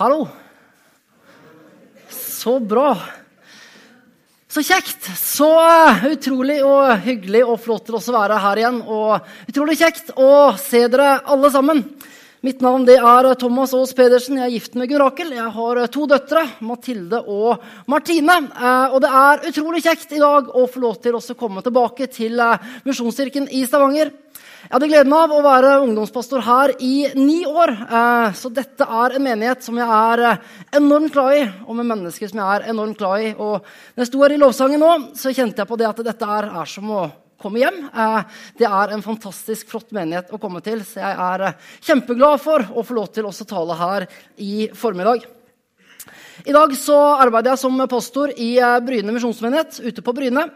Hallo. Så bra. Så kjekt. Så eh, utrolig og hyggelig og flott å være her igjen. Og utrolig kjekt å se dere alle sammen. Mitt navn er Thomas Aas Pedersen. Jeg er gift med Gunn Rakel. Jeg har to døtre, Mathilde og Martine. Eh, og det er utrolig kjekt i dag å få lov til å komme tilbake til eh, Misjonskirken i Stavanger. Jeg hadde gleden av å være ungdomspastor her i ni år. Eh, så dette er en menighet som jeg er eh, enormt glad i, og med mennesker som jeg er enormt glad i. Og når jeg sto her i lovsangen nå, så kjente jeg på det at dette er som å komme hjem. Eh, det er en fantastisk flott menighet å komme til, så jeg er kjempeglad for å få lov til å tale her i formiddag. I dag så arbeider jeg som pastor i Bryne misjonsmenighet ute på Bryne.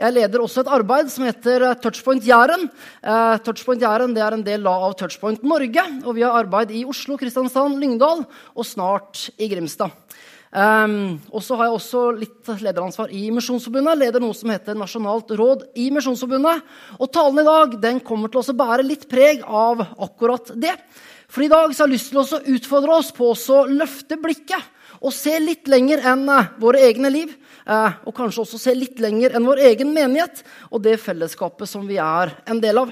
Jeg leder også et arbeid som heter eh, Touchpoint Jæren. Eh, Touchpoint Jæren er en del av Touchpoint Norge. og Vi har arbeid i Oslo, Kristiansand, Lyngdal og snart i Grimstad. Um, og så har jeg også litt lederansvar i Misjonsforbundet. Leder noe som heter Nasjonalt råd i Misjonsforbundet. Og talen i dag den kommer til å bære litt preg av akkurat det. For i dag så har jeg lyst til å utfordre oss på å løfte blikket og se litt lenger enn eh, våre egne liv. Eh, og kanskje også se litt lenger enn vår egen menighet og det fellesskapet som vi er en del av.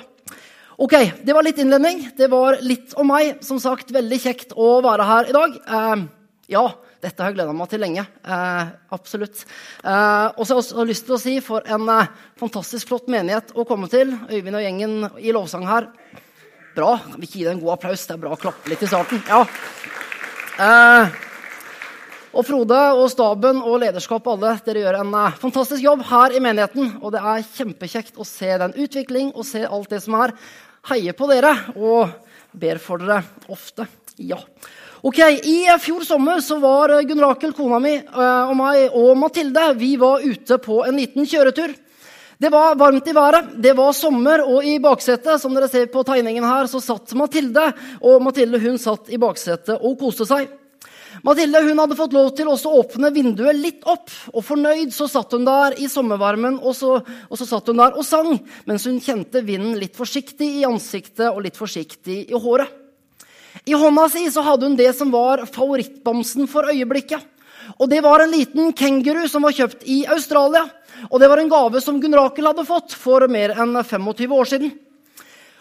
Ok, Det var litt innledning. Det var litt om meg. Som sagt, veldig kjekt å være her i dag. Eh, ja, dette har jeg gleda meg til lenge. Eh, absolutt. Eh, og så har jeg også lyst til å si for en eh, fantastisk flott menighet å komme til. Øyvind og gjengen i lovsang her. Bra. Kan vi ikke gi deg en god applaus? Det er bra å klappe litt i starten. Ja. Eh, og Frode og staben og lederskap alle, dere gjør en uh, fantastisk jobb her i menigheten. Og det er kjempekjekt å se den utvikling og se alt det som er. Heier på dere og ber for dere ofte. Ja. Ok, I fjor sommer så var Gunn Rakel, kona mi, uh, og meg og Mathilde vi var ute på en liten kjøretur. Det var varmt i været, det var sommer, og i baksetet som dere ser på tegningen her, så satt Mathilde. Og Mathilde hun satt i baksetet og koste seg. Mathilde hun hadde fått lov til å åpne vinduet litt opp, og fornøyd så satt hun der i sommervarmen og så, og så satt hun der og sang, mens hun kjente vinden litt forsiktig i ansiktet og litt forsiktig i håret. I hånda si så hadde hun det som var favorittbamsen for øyeblikket. Og det var en liten kenguru som var kjøpt i Australia. Og det var en gave som Gunn Rakel hadde fått for mer enn 25 år siden.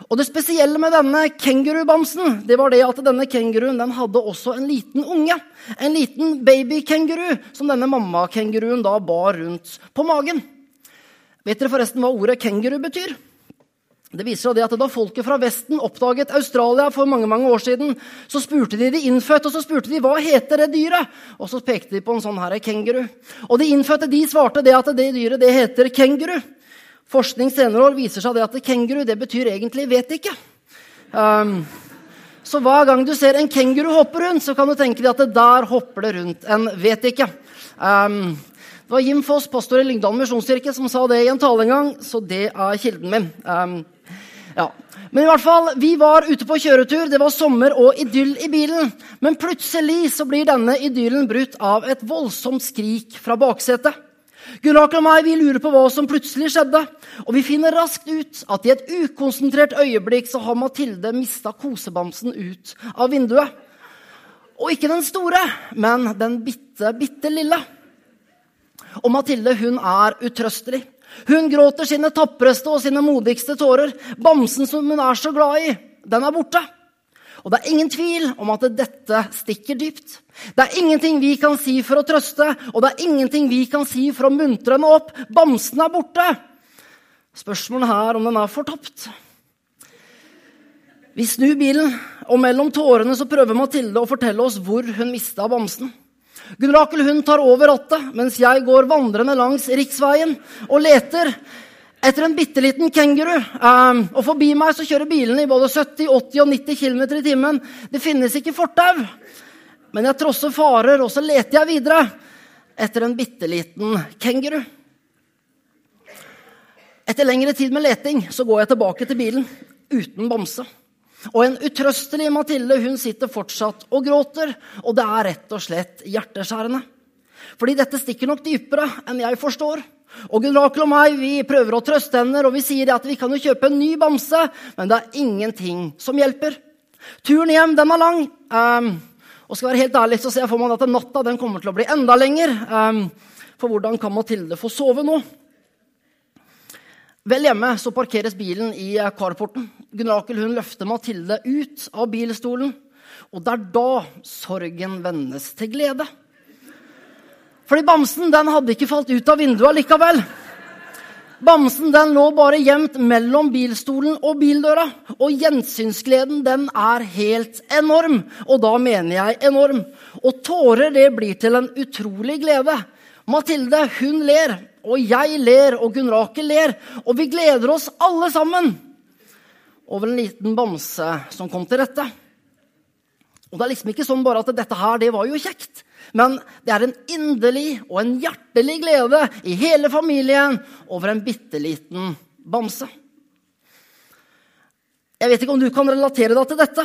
Og Det spesielle med denne kengurubamsen det var det at denne kenguruen den hadde også en liten unge. En liten babykenguru som denne mammakenguruen da bar rundt på magen. Vet dere forresten hva ordet kenguru betyr? Det viser det at Da folket fra Vesten oppdaget Australia for mange mange år siden, så spurte de de innfødte og så spurte de, hva heter det dyret. Og så pekte de på en sånn her kenguru. Og De innfødte de svarte det at det dyret det heter kenguru. Forskning senere år viser seg at kenguru det betyr egentlig 'vet ikke'. Um, så hver gang du ser en kenguru hoppe rundt, så kan du tenke deg at det der hopper det rundt en 'vet ikke'. Um, det var Jim Foss, pastor i Lyngdal misjonskirke, som sa det i en tale en gang, så det er kilden min. Um, ja. Men i hvert fall, vi var ute på kjøretur, det var sommer og idyll i bilen. Men plutselig så blir denne idyllen brutt av et voldsomt skrik fra baksetet. Gunnar og meg vi lurer på hva som plutselig skjedde. Og vi finner raskt ut at i et ukonsentrert øyeblikk så har Mathilde mista kosebamsen ut av vinduet. Og ikke den store, men den bitte, bitte lille. Og Mathilde hun er utrøstelig. Hun gråter sine tapreste og sine modigste tårer. Bamsen som hun er så glad i, den er borte. Og det er ingen tvil om at dette stikker dypt. Det er ingenting vi kan si for å trøste, og det er ingenting vi kan si for å muntre henne opp. Bamsen er borte. Spørsmålet er om den er fortapt. Vi snur bilen, og mellom tårene så prøver Mathilde å fortelle oss hvor hun mista bamsen. Gunn Rakel hun tar over rattet, mens jeg går vandrende langs riksveien og leter etter en bitte liten kenguru. Um, og forbi meg så kjører bilene i både 70, 80 og 90 km i timen. Det finnes ikke fortau. Men jeg trosser farer, og så leter jeg videre etter en bitte liten kenguru. Etter lengre tid med leting så går jeg tilbake til bilen uten bamse. Og en utrøstelig Mathilde hun sitter fortsatt og gråter, og det er rett og slett hjerteskjærende. Fordi dette stikker nok dypere enn jeg forstår. Og Gunn Rakel og meg vi prøver å trøste henne, og vi sier at vi kan jo kjøpe en ny bamse, men det er ingenting som hjelper. Turen hjem den er lang, um, Og skal være helt ærlig, så ser jeg for meg at natta den kommer til å bli enda lenger. Um, for hvordan kan Mathilde få sove nå? Vel hjemme så parkeres bilen i carporten. Gunn Rakel hun løfter Mathilde ut av bilstolen. Og det er da sorgen vendes til glede. Fordi bamsen den hadde ikke falt ut av vinduet likevel. Bamsen den lå bare gjemt mellom bilstolen og bildøra. Og gjensynsgleden den er helt enorm. Og da mener jeg enorm. Og tårer det blir til en utrolig glede. Mathilde hun ler, og jeg ler, og Gunn Rakel ler. Og vi gleder oss alle sammen over en liten bamse som kom til rette. Og det er liksom ikke sånn bare at dette her, det var jo kjekt. Men det er en inderlig og en hjertelig glede i hele familien over en bitte liten bamse. Jeg vet ikke om du kan relatere deg til dette,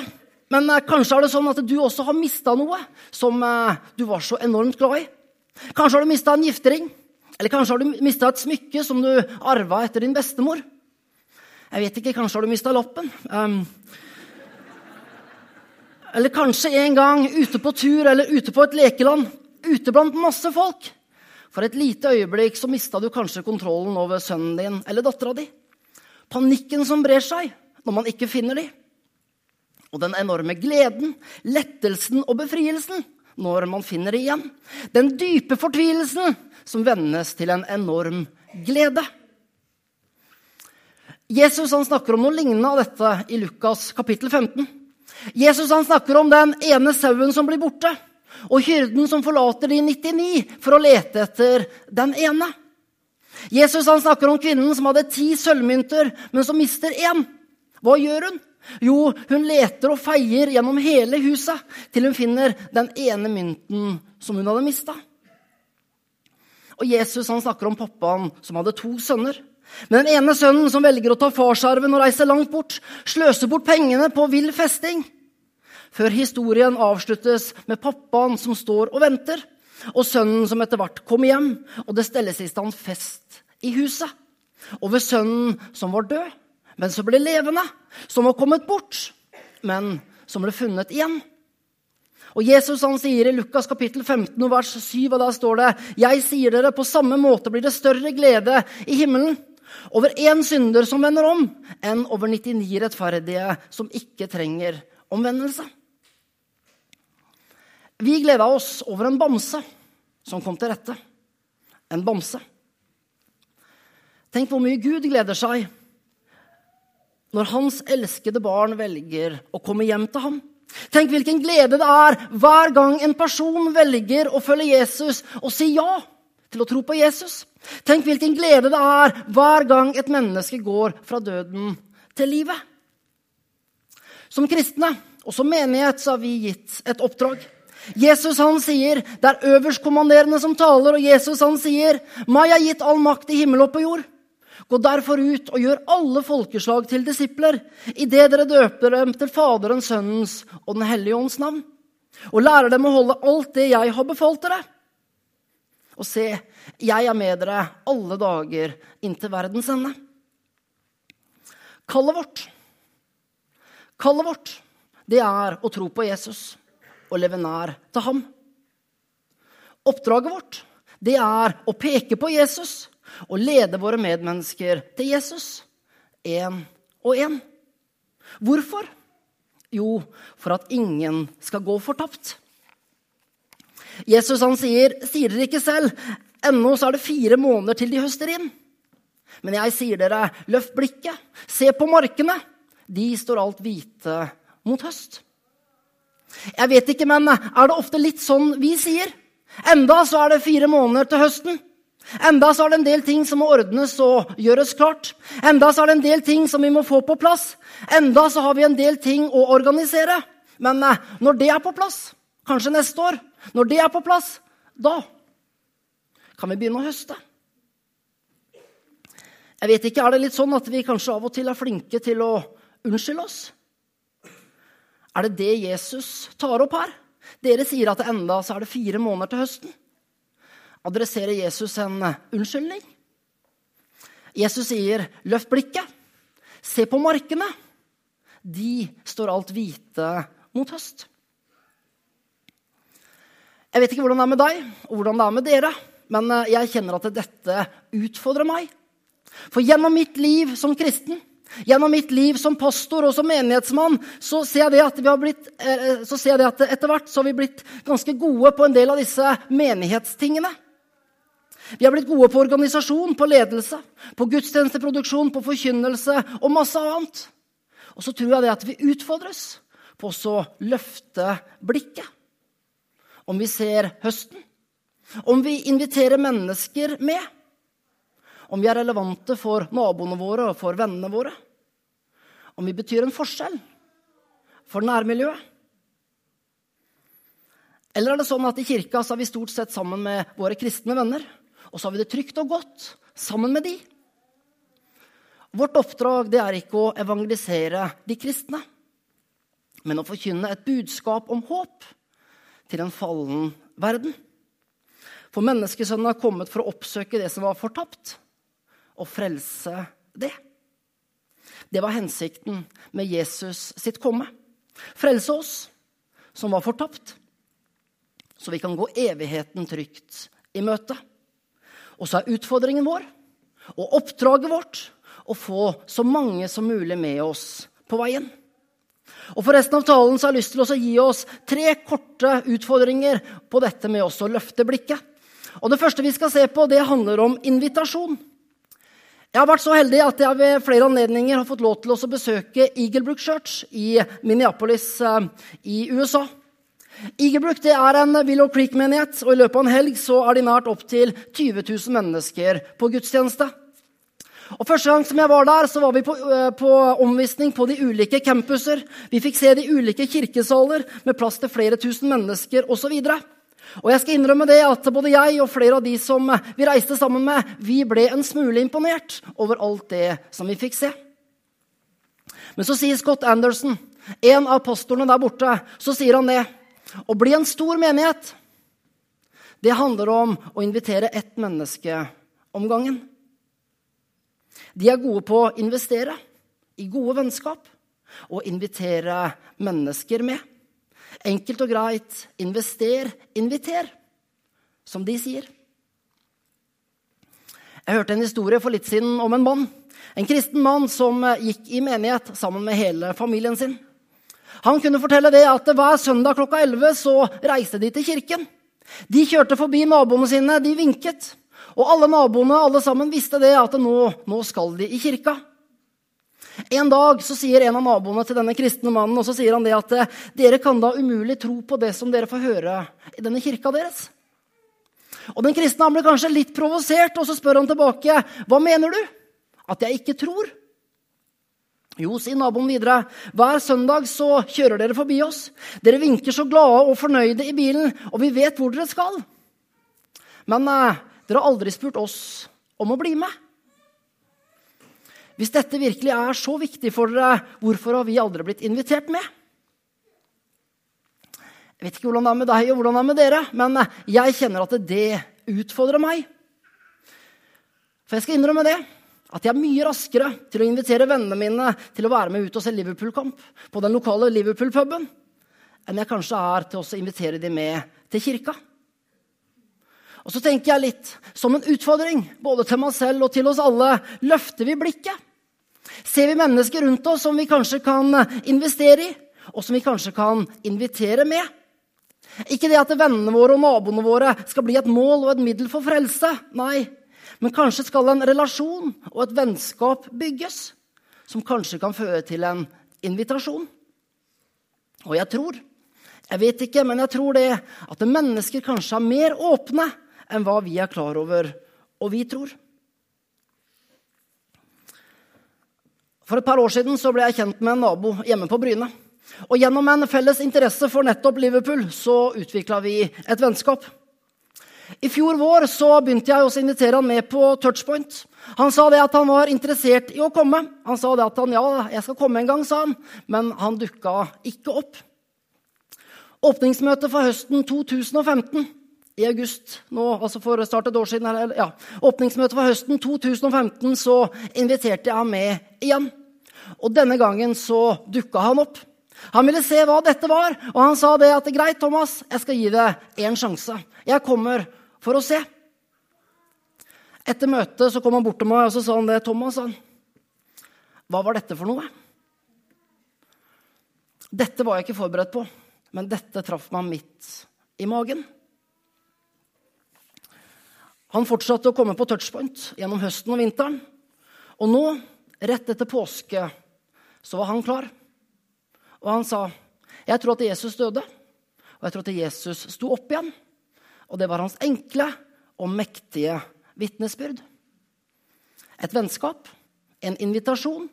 men eh, kanskje er det sånn at du også har mista noe som eh, du var så enormt glad i. Kanskje har du mista en giftering, eller kanskje har du mista et smykke som du arva etter din bestemor. Jeg vet ikke, Kanskje har du mista lappen. Um, eller kanskje en gang ute på tur eller ute på et lekeland. Ute blant masse folk. For et lite øyeblikk så mista du kanskje kontrollen over sønnen din eller dattera di. Panikken som brer seg når man ikke finner de. Og den enorme gleden, lettelsen og befrielsen når man finner det igjen. Den dype fortvilelsen som vendes til en enorm glede. Jesus snakker om noe lignende av dette i Lukas kapittel 15. Jesus snakker om den ene sauen som blir borte, og hyrden som forlater de 99 for å lete etter den ene. Jesus snakker om kvinnen som hadde ti sølvmynter, men som mister én. Hva gjør hun? Jo, hun leter og feier gjennom hele huset til hun finner den ene mynten som hun hadde mista. Og Jesus han snakker om pappaen som hadde to sønner. Men den ene sønnen som velger å ta farsarven og reise langt bort, sløser bort pengene på vill festing. Før historien avsluttes med pappaen som står og venter, og sønnen som etter hvert kommer hjem, og det stelles i stand fest i huset. Over sønnen som var død, men som ble levende, som var kommet bort, men som ble funnet igjen. Og Jesus han sier i Lukas kapittel 15 vers 7, og der står det Jeg sier dere, på samme måte blir det større glede i himmelen over én synder som vender om, enn over 99 rettferdige som ikke trenger omvendelse. Vi gleda oss over en bamse som kom til rette. En bamse. Tenk hvor mye Gud gleder seg når hans elskede barn velger å komme hjem til ham. Tenk hvilken glede det er hver gang en person velger å følge Jesus og si ja til å tro på Jesus. Tenk hvilken glede det er hver gang et menneske går fra døden til livet. Som kristne og som menighet så har vi gitt et oppdrag. Jesus han sier, Det er øverstkommanderende som taler, og Jesus han sier, 'Meg er gitt all makt i himmel og på jord'. Gå derfor ut og gjør alle folkeslag til disipler, idet dere døper dem til Faderens, Sønnens og Den hellige ånds navn, og lærer dem å holde alt det jeg har befalt dere. Og se, jeg er med dere alle dager inntil verdens ende. Kallet vårt, kallet vårt, det er å tro på Jesus og leve nær til ham. Oppdraget vårt, det er å peke på Jesus og lede våre medmennesker til Jesus. Én og én. Hvorfor? Jo, for at ingen skal gå fortapt. Jesus han sier, sier dere ikke selv, ennå så er det fire måneder til de høster inn. Men jeg sier dere, løft blikket, se på markene. De står alt hvite mot høst. Jeg vet ikke, men er det ofte litt sånn vi sier? Enda så er det fire måneder til høsten. Enda så er det en del ting som må ordnes og gjøres klart. Enda så er det en del ting som vi må få på plass. Enda så har vi en del ting å organisere. Men eh, når det er på plass, kanskje neste år, når det er på plass, da kan vi begynne å høste. Jeg vet ikke, Er det litt sånn at vi kanskje av og til er flinke til å unnskylde oss? Er det det Jesus tar opp her? Dere sier at enda så er det fire måneder til høsten. Adresserer Jesus en unnskyldning? Jesus sier, 'Løft blikket. Se på markene. De står alt hvite mot høst.' Jeg vet ikke hvordan det er med deg, og hvordan det er med dere, men eh, jeg kjenner at dette utfordrer meg. For gjennom mitt liv som kristen, gjennom mitt liv som pastor og som menighetsmann, så ser jeg det at, blitt, eh, jeg det at etter hvert så har vi blitt ganske gode på en del av disse menighetstingene. Vi har blitt gode på organisasjon, på ledelse, på gudstjenesteproduksjon, på forkynnelse og masse annet. Og så tror jeg det at vi utfordres på å løfte blikket. Om vi ser høsten. Om vi inviterer mennesker med. Om vi er relevante for naboene våre og for vennene våre. Om vi betyr en forskjell for nærmiljøet. Eller er det sånn at i kirka så er vi stort sett sammen med våre kristne venner? Og så har vi det trygt og godt sammen med de. Vårt oppdrag det er ikke å evangelisere de kristne, men å forkynne et budskap om håp til en fallen verden. For menneskesønnen er kommet for å oppsøke det som var fortapt, og frelse det. Det var hensikten med Jesus sitt komme. Frelse oss som var fortapt, så vi kan gå evigheten trygt i møte. Og så er utfordringen vår og oppdraget vårt å få så mange som mulig med oss på veien. Og For resten av talen så har jeg lyst til å gi oss tre korte utfordringer på dette med å løfte blikket. Og Det første vi skal se på, det handler om invitasjon. Jeg har vært så heldig at jeg ved flere anledninger har fått lov til å besøke Eaglebrook Church i Minneapolis eh, i USA. Eaglebrook er en Willow Creek-menighet, og i løpet av en helg så er de nært opptil 20 000 mennesker på gudstjeneste. Og Første gang som jeg var der, så var vi på, uh, på, omvisning på de ulike campuser. Vi fikk se de ulike kirkesaler med plass til flere tusen mennesker osv. Og jeg skal innrømme det at både jeg og flere av de som vi reiste sammen med, vi ble en smule imponert over alt det som vi fikk se. Men så sier Scott Anderson, en av pastorene der borte, så sier han det. Å bli en stor menighet, det handler om å invitere ett menneske om gangen. De er gode på å investere i gode vennskap og invitere mennesker med. Enkelt og greit invester, inviter, som de sier. Jeg hørte en historie for litt siden om en mann. En kristen mann som gikk i menighet sammen med hele familien sin. Han kunne fortelle det at hver søndag klokka 11 så reiste de til kirken. De kjørte forbi naboene sine, de vinket. Og alle naboene alle sammen visste det at nå, nå skal de i kirka. En dag så sier en av naboene til denne kristne mannen og så sier han det at dere kan da umulig tro på det som dere får høre i denne kirka deres. Og Den kristne han ble kanskje litt provosert, og så spør han tilbake. Hva mener du? At jeg ikke tror? Jo, sier naboen videre, hver søndag så kjører dere forbi oss. Dere vinker så glade og fornøyde i bilen, og vi vet hvor dere skal. Men eh, dere har aldri spurt oss om å bli med. Hvis dette virkelig er så viktig for dere, hvorfor har vi aldri blitt invitert med? Jeg vet ikke hvordan det er med deg og hvordan det er med dere, men jeg kjenner at det utfordrer meg. For jeg skal innrømme det, at jeg er mye raskere til å invitere vennene mine til å være med ut og se Liverpool-kamp på den lokale Liverpool-puben enn jeg kanskje er til å invitere dem med til kirka. Og så tenker jeg litt som en utfordring både til meg selv og til oss alle. Løfter vi blikket? Ser vi mennesker rundt oss som vi kanskje kan investere i, og som vi kanskje kan invitere med? Ikke det at vennene våre og naboene våre skal bli et mål og et middel for frelse. Nei, men kanskje skal en relasjon og et vennskap bygges, som kanskje kan føre til en invitasjon. Og jeg tror, jeg vet ikke, men jeg tror det at mennesker kanskje er mer åpne enn hva vi er klar over, og vi tror. For et par år siden ble jeg kjent med en nabo hjemme på Bryne. Og Gjennom en felles interesse for nettopp Liverpool så utvikla vi et vennskap. I fjor vår så begynte jeg å invitere han med på Touchpoint. Han sa det at han var interessert i å komme. Han sa det at han ja, jeg skal komme en gang, sa han. Men han dukka ikke opp. Åpningsmøtet for høsten 2015 i august nå, altså for snart et år siden, eller, ja, åpningsmøtet for høsten 2015 så inviterte jeg ham med igjen. Og denne gangen så dukka han opp. Han ville se hva dette var, og han sa det at greit, Thomas, jeg skal gi deg én sjanse. Jeg kommer for å se. Etter møtet så kom han bort til meg og så sa han det. Thomas, han, hva var dette for noe? Dette var jeg ikke forberedt på, men dette traff meg midt i magen. Han fortsatte å komme på touchpoint gjennom høsten og vinteren. Og nå, rett etter påske, så var han klar. Og han sa, 'Jeg tror at Jesus døde, og jeg tror at Jesus sto opp igjen.' Og det var hans enkle og mektige vitnesbyrd. Et vennskap, en invitasjon,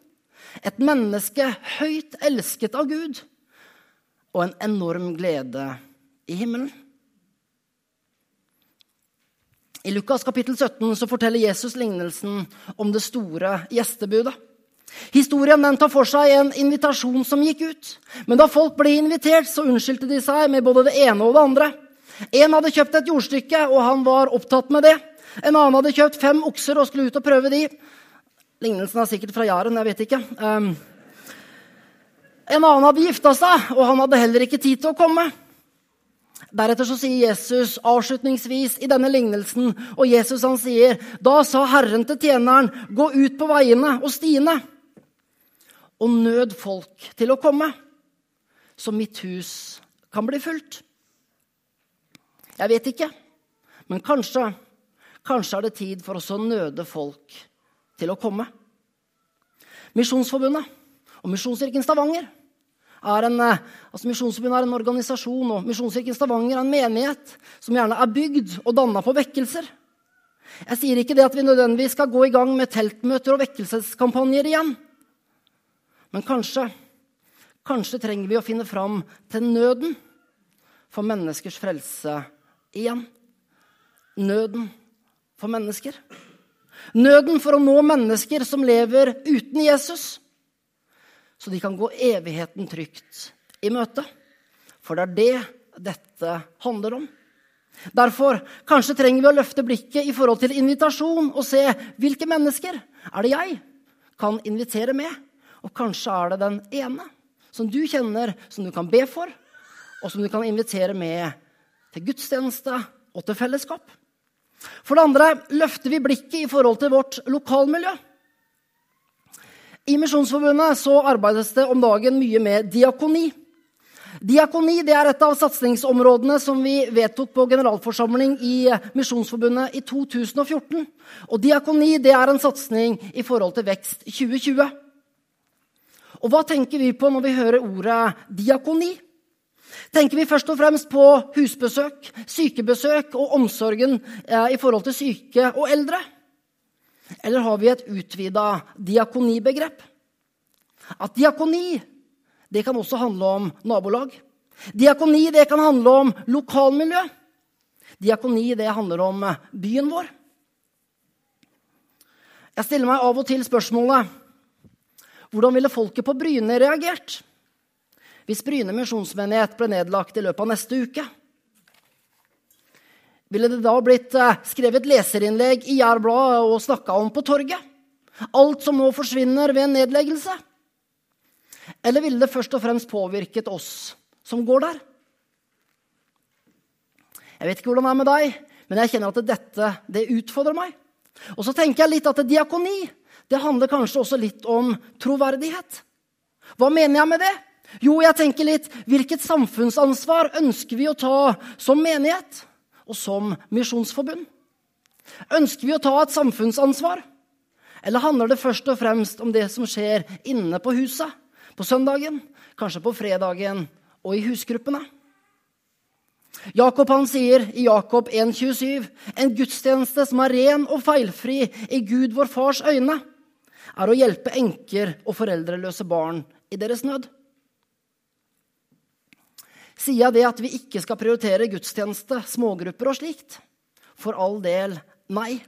et menneske høyt elsket av Gud og en enorm glede i himmelen. I Lukas kapittel 17 så forteller Jesus lignelsen om det store gjestebudet. Historien den tar for seg en invitasjon som gikk ut. Men da folk ble invitert, så unnskyldte de seg med både det ene og det andre. En hadde kjøpt et jordstykke, og han var opptatt med det. En annen hadde kjøpt fem okser og skulle ut og prøve de. Lignelsen er sikkert fra Jæren, jeg vet ikke. Um, en annen hadde gifta seg, og han hadde heller ikke tid til å komme. Deretter så sier Jesus avslutningsvis i denne lignelsen, og Jesus han sier, da sa Herren til tjeneren, gå ut på veiene og stiene, og nød folk til å komme, så mitt hus kan bli fullt. Jeg vet ikke, men kanskje, kanskje er det tid for oss å nøde folk til å komme. Misjonsforbundet og Misjonskirken Stavanger er en, eh, altså Misjonsforbundet er en organisasjon, og Misjonskirken Stavanger er en menighet som gjerne er bygd og danna på vekkelser. Jeg sier ikke det at vi nødvendigvis skal gå i gang med teltmøter og vekkelseskampanjer igjen. Men kanskje, kanskje trenger vi å finne fram til nøden for menneskers frelse igjen. Nøden for mennesker. Nøden for å nå mennesker som lever uten Jesus så de kan gå evigheten trygt i møte. For det er det dette handler om. Derfor kanskje trenger vi å løfte blikket i forhold til invitasjon og se hvilke mennesker er det jeg kan invitere med. Og kanskje er det den ene som du kjenner, som du kan be for, og som du kan invitere med til gudstjeneste og til fellesskap. For det andre løfter vi blikket i forhold til vårt lokalmiljø. I Misjonsforbundet så arbeides det om dagen mye med diakoni. Diakoni det er et av satsingsområdene som vi vedtok på generalforsamling i Misjonsforbundet i 2014. Og diakoni det er en satsing i forhold til Vekst 2020. Og hva tenker vi på når vi hører ordet diakoni? Tenker vi først og fremst på husbesøk, sykebesøk og omsorgen eh, i forhold til syke og eldre? Eller har vi et utvida diakonibegrep? At diakoni det kan også handle om nabolag. Diakoni det kan handle om lokalmiljø. Diakoni det handler om byen vår. Jeg stiller meg av og til spørsmålet hvordan ville folket på Bryne reagert hvis Bryne misjonsmenighet ble nedlagt i løpet av neste uke? Ville det da blitt eh, skrevet leserinnlegg i Jærbladet og snakka om på torget? Alt som nå forsvinner ved en nedleggelse? Eller ville det først og fremst påvirket oss som går der? Jeg vet ikke hvordan det er med deg, men jeg kjenner at dette det utfordrer meg. Og så tenker jeg litt at diakoni det handler kanskje også litt om troverdighet. Hva mener jeg med det? Jo, jeg tenker litt hvilket samfunnsansvar ønsker vi å ta som menighet? og som misjonsforbund? Ønsker vi å ta et samfunnsansvar? Eller handler det først og fremst om det som skjer inne på huset? På søndagen, kanskje på fredagen og i husgruppene? Jakob han sier i Jakob 1,27.: En gudstjeneste som er ren og feilfri i Gud vår Fars øyne, er å hjelpe enker og foreldreløse barn i deres nød. Sier jeg det at vi ikke skal prioritere gudstjeneste, smågrupper og slikt? For all del nei.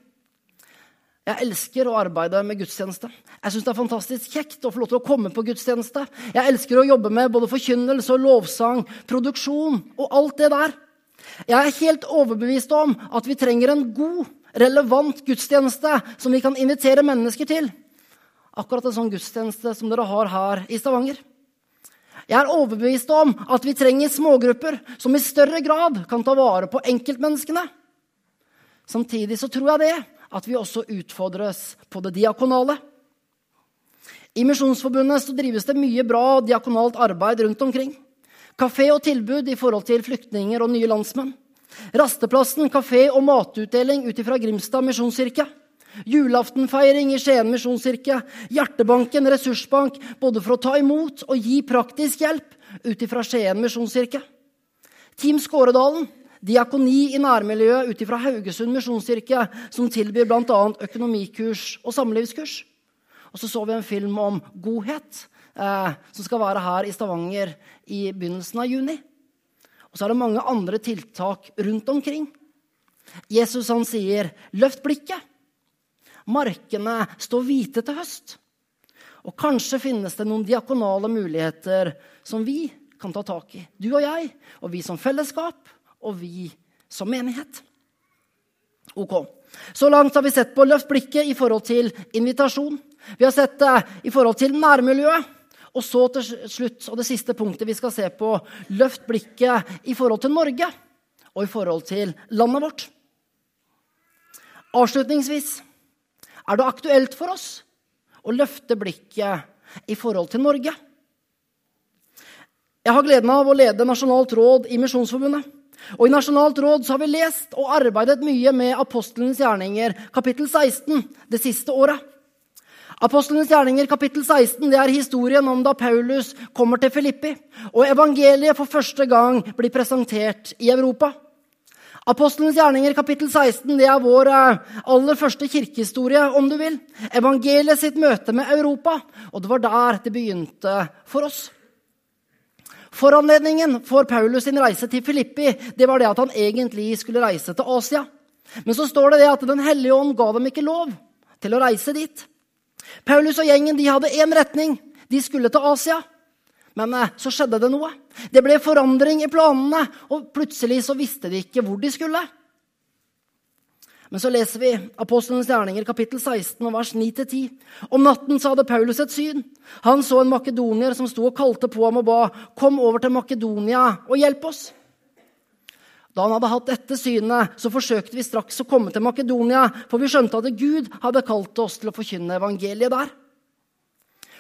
Jeg elsker å arbeide med gudstjeneste. Jeg syns det er fantastisk kjekt å få lov til å komme på gudstjeneste. Jeg elsker å jobbe med både forkynnelse og lovsang, produksjon og alt det der. Jeg er helt overbevist om at vi trenger en god, relevant gudstjeneste som vi kan invitere mennesker til. Akkurat en sånn gudstjeneste som dere har her i Stavanger. Jeg er overbevist om at vi trenger smågrupper som i større grad kan ta vare på enkeltmenneskene. Samtidig så tror jeg det at vi også utfordres på det diakonale. I Misjonsforbundet så drives det mye bra diakonalt arbeid rundt omkring. Kafé og tilbud i forhold til flyktninger og nye landsmenn. Rasteplassen, kafé og matutdeling ut ifra Grimstad misjonskirke. Julaftenfeiring i Skien misjonskirke. Hjertebanken ressursbank både for å ta imot og gi praktisk hjelp ut ifra Skien misjonskirke. Team Skåredalen, diakoni i nærmiljøet ut ifra Haugesund misjonskirke, som tilbyr bl.a. økonomikurs og samlivskurs. Og så så vi en film om godhet, eh, som skal være her i Stavanger i begynnelsen av juni. Og så er det mange andre tiltak rundt omkring. Jesus han sier, 'Løft blikket'. Markene står hvite til høst. Og kanskje finnes det noen diakonale muligheter som vi kan ta tak i. Du og jeg, og vi som fellesskap, og vi som menighet. Ok. Så langt har vi sett på løft blikket i forhold til invitasjon. Vi har sett det i forhold til nærmiljøet. Og så til slutt, og det siste punktet vi skal se på, løft blikket i forhold til Norge og i forhold til landet vårt. Avslutningsvis er det aktuelt for oss å løfte blikket i forhold til Norge. Jeg har gleden av å lede Nasjonalt råd i Misjonsforbundet. Og I Nasjonalt råd har vi lest og arbeidet mye med apostelens gjerninger, kapittel 16, det siste året. Apostlenes gjerninger kapittel 16 det er historien om da Paulus kommer til Filippi, og evangeliet for første gang blir presentert i Europa. Apostlenes gjerninger kapittel 16 det er vår eh, aller første kirkehistorie, om du vil. Evangeliet sitt møte med Europa, og det var der det begynte for oss. Foranledningen for Paulus sin reise til Filippi det var det at han egentlig skulle reise til Asia. Men så står det det at Den hellige ånd ga dem ikke lov til å reise dit. Paulus og gjengen de hadde én retning. De skulle til Asia. Men eh, så skjedde det noe. Det ble forandring i planene, og plutselig så visste de ikke hvor de skulle. Men så leser vi Apostlenes gjerninger, kapittel 16, vers 9-10. Om natten så hadde Paulus et syn. Han så en makedonier som sto og kalte på ham og ba, 'Kom over til Makedonia og hjelp oss.' Da han hadde hatt dette synet, så forsøkte vi straks å komme til Makedonia, for vi skjønte at Gud hadde kalt oss til å forkynne evangeliet der.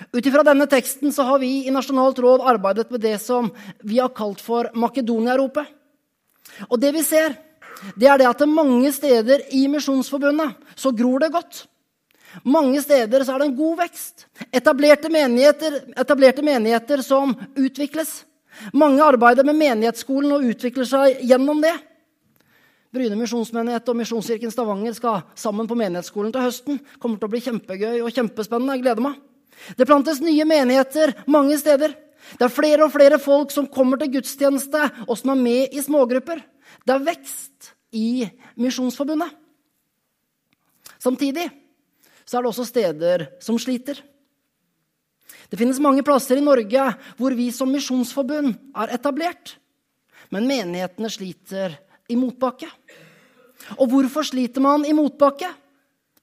Ut ifra denne teksten så har vi i Nasjonalt råd arbeidet med det som vi har kalt for Makedonia-ropet. Og det vi ser, det er det at mange steder i Misjonsforbundet så gror det godt. Mange steder så er det en god vekst. Etablerte menigheter, etablerte menigheter som utvikles. Mange arbeider med menighetsskolen og utvikler seg gjennom det. Bryne misjonsmenighet og Misjonskirken Stavanger skal sammen på menighetsskolen til høsten. kommer til å bli kjempegøy og kjempespennende. Jeg gleder meg. Det plantes nye menigheter mange steder. Det er flere og flere folk som kommer til gudstjeneste, og som er med i smågrupper. Det er vekst i Misjonsforbundet. Samtidig så er det også steder som sliter. Det finnes mange plasser i Norge hvor vi som misjonsforbund er etablert. Men menighetene sliter i motbakke. Og hvorfor sliter man i motbakke?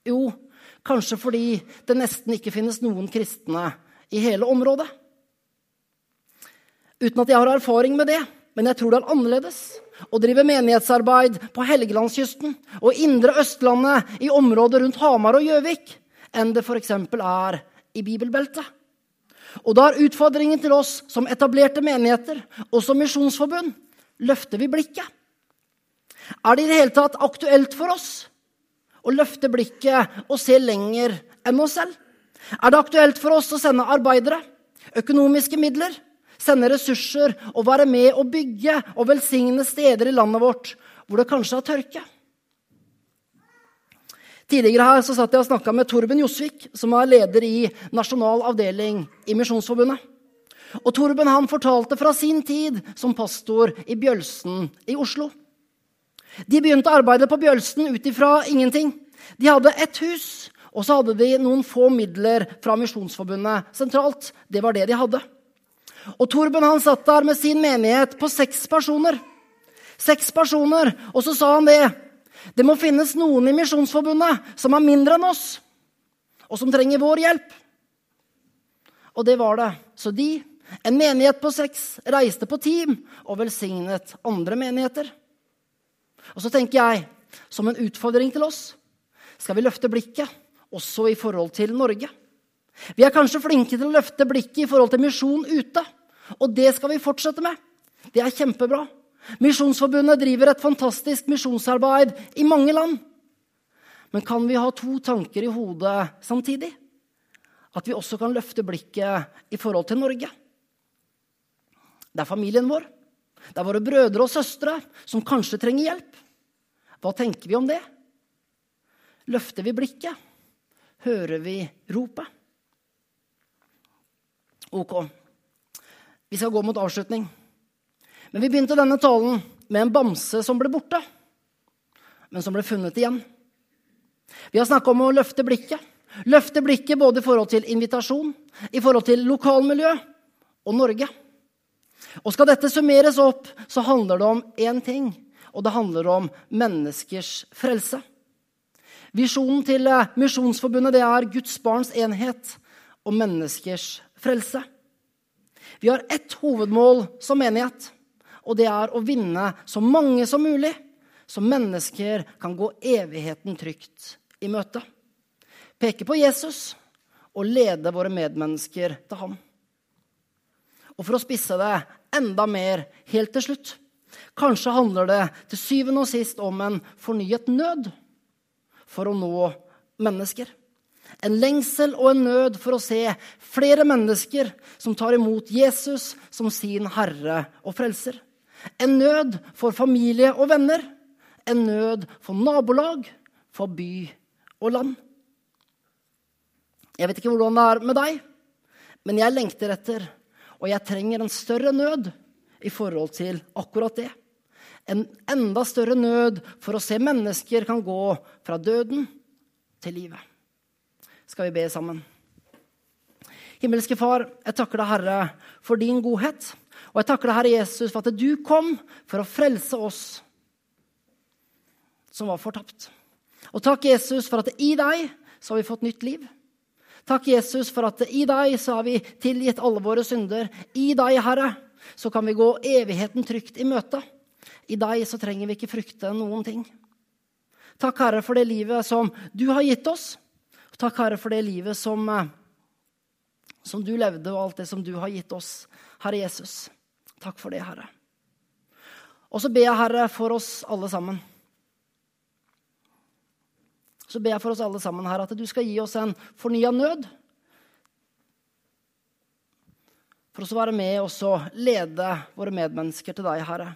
Jo, kanskje fordi det nesten ikke finnes noen kristne i hele området. Uten at jeg har erfaring med det, men jeg tror det er annerledes å drive menighetsarbeid på Helgelandskysten og indre Østlandet i området rundt Hamar og Gjøvik enn det f.eks. er i bibelbeltet. Og da er utfordringen til oss som etablerte menigheter og som misjonsforbund løfter vi blikket. Er det i det hele tatt aktuelt for oss å løfte blikket og se lenger enn oss selv? Er det aktuelt for oss å sende arbeidere, økonomiske midler, sende ressurser og være med å bygge og velsigne steder i landet vårt hvor det kanskje er tørke? Tidligere her så satt jeg og snakka med Torben Josvik, som er leder i nasjonal avdeling i Misjonsforbundet. Og Torben han fortalte fra sin tid som pastor i Bjølsen i Oslo. De begynte arbeidet på Bjølsen ut ifra ingenting. De hadde ett hus, og så hadde de noen få midler fra Misjonsforbundet sentralt. Det var det de hadde. Og Torben han satt der med sin menighet på seks personer. Seks personer, Og så sa han det. Det må finnes noen i Misjonsforbundet som er mindre enn oss, og som trenger vår hjelp. Og det var det. Så de En menighet på seks reiste på team og velsignet andre menigheter. Og så tenker jeg, som en utfordring til oss, skal vi løfte blikket også i forhold til Norge. Vi er kanskje flinke til å løfte blikket i forhold til misjon ute. Og det skal vi fortsette med. Det er kjempebra. Misjonsforbundet driver et fantastisk misjonsarbeid i mange land. Men kan vi ha to tanker i hodet samtidig? At vi også kan løfte blikket i forhold til Norge. Det er familien vår. Det er våre brødre og søstre som kanskje trenger hjelp. Hva tenker vi om det? Løfter vi blikket? Hører vi ropet? Ok, vi skal gå mot avslutning. Men vi begynte denne talen med en bamse som ble borte, men som ble funnet igjen. Vi har snakka om å løfte blikket. Løfte blikket både i forhold til invitasjon, i forhold til lokalmiljø og Norge. Og skal dette summeres opp, så handler det om én ting, og det handler om menneskers frelse. Visjonen til eh, Misjonsforbundet det er Guds barns enhet og menneskers frelse. Vi har ett hovedmål som menighet, og det er å vinne så mange som mulig, så mennesker kan gå evigheten trygt i møte. Peke på Jesus og lede våre medmennesker til ham. Og for å spisse det enda mer helt til slutt Kanskje handler det til syvende og sist om en fornyet nød for å nå mennesker. En lengsel og en nød for å se flere mennesker som tar imot Jesus som sin herre og frelser. En nød for familie og venner. En nød for nabolag, for by og land. Jeg vet ikke hvordan det er med deg, men jeg lengter etter, og jeg trenger en større nød i forhold til akkurat det. En enda større nød for å se mennesker kan gå fra døden til livet skal vi be sammen. Himmelske Far, jeg takker deg, Herre, for din godhet. Og jeg takker deg, Herre Jesus, for at du kom for å frelse oss som var fortapt. Og takk, Jesus, for at i deg så har vi fått nytt liv. Takk, Jesus, for at i deg så har vi tilgitt alle våre synder. I deg, Herre, så kan vi gå evigheten trygt i møte. I deg så trenger vi ikke frykte noen ting. Takk, Herre, for det livet som du har gitt oss. Takk, Herre, for det livet som, eh, som du levde, og alt det som du har gitt oss, Herre Jesus. Takk for det, Herre. Og så ber jeg, Herre, for oss alle sammen. Så ber jeg for oss alle sammen, Herre, at du skal gi oss en fornya nød. For å være med og lede våre medmennesker til deg, Herre.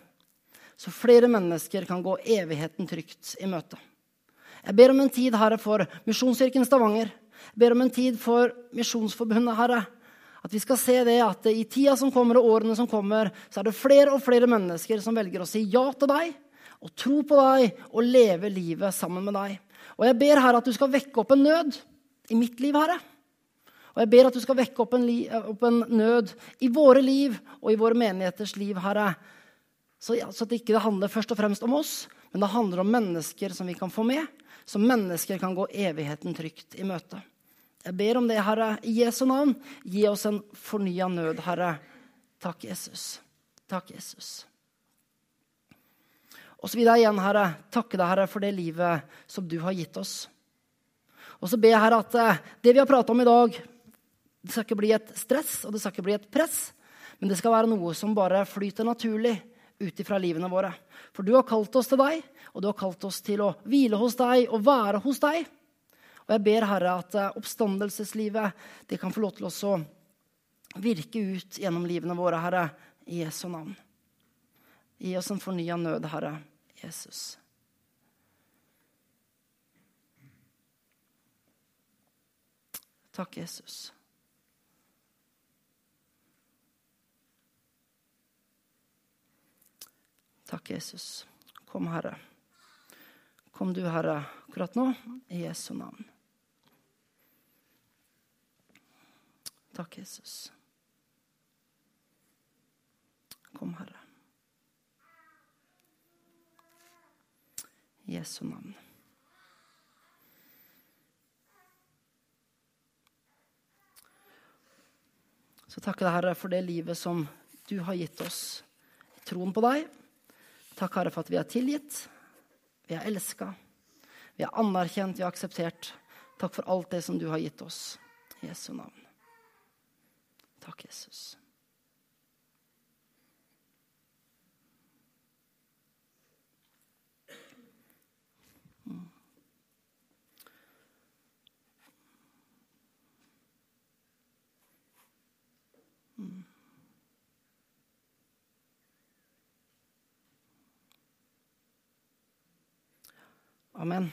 Så flere mennesker kan gå evigheten trygt i møte. Jeg ber om en tid, Herre, for Misjonskirken Stavanger. Jeg ber om en tid for Misjonsforbundet, Herre. At vi skal se det at i tida som kommer, og årene som kommer, så er det flere og flere mennesker som velger å si ja til deg, og tro på deg og leve livet sammen med deg. Og jeg ber, Herre, at du skal vekke opp en nød i mitt liv, Herre. Og jeg ber at du skal vekke opp en, opp en nød i våre liv og i våre menigheters liv, Herre. Så, så det ikke handler først og fremst om oss, men det handler om mennesker som vi kan få med, så mennesker kan gå evigheten trygt i møte. Jeg ber om det, Herre, i Jesu navn. Gi oss en fornya nød, Herre. Takk, Jesus. Takk, Jesus. Og så vil jeg igjen, Herre, takke deg, Herre, for det livet som du har gitt oss. Og så ber jeg, Herre, at eh, det vi har prata om i dag, det skal ikke bli et stress og det skal ikke bli et press, men det skal være noe som bare flyter naturlig ut ifra livene våre. For du har kalt oss til deg, og du har kalt oss til å hvile hos deg og være hos deg. Og jeg ber, Herre, at eh, oppstandelseslivet det kan få lov til å virke ut gjennom livene våre, Herre, i Jesu navn. Gi oss en fornya nød, Herre Jesus. Takk, Jesus. Takk, Jesus. Kom, Herre. Kom du, Herre, akkurat nå, i Jesu navn. Takk, Jesus. Kom, Herre. I Jesu navn. Så takker jeg, Herre, for det livet som du har gitt oss i troen på deg. Takk, Herre, for at vi er tilgitt, vi er elska, vi er anerkjent, vi er akseptert. Takk for alt det som du har gitt oss. I Jesu navn. Takk, Jesus. Amen.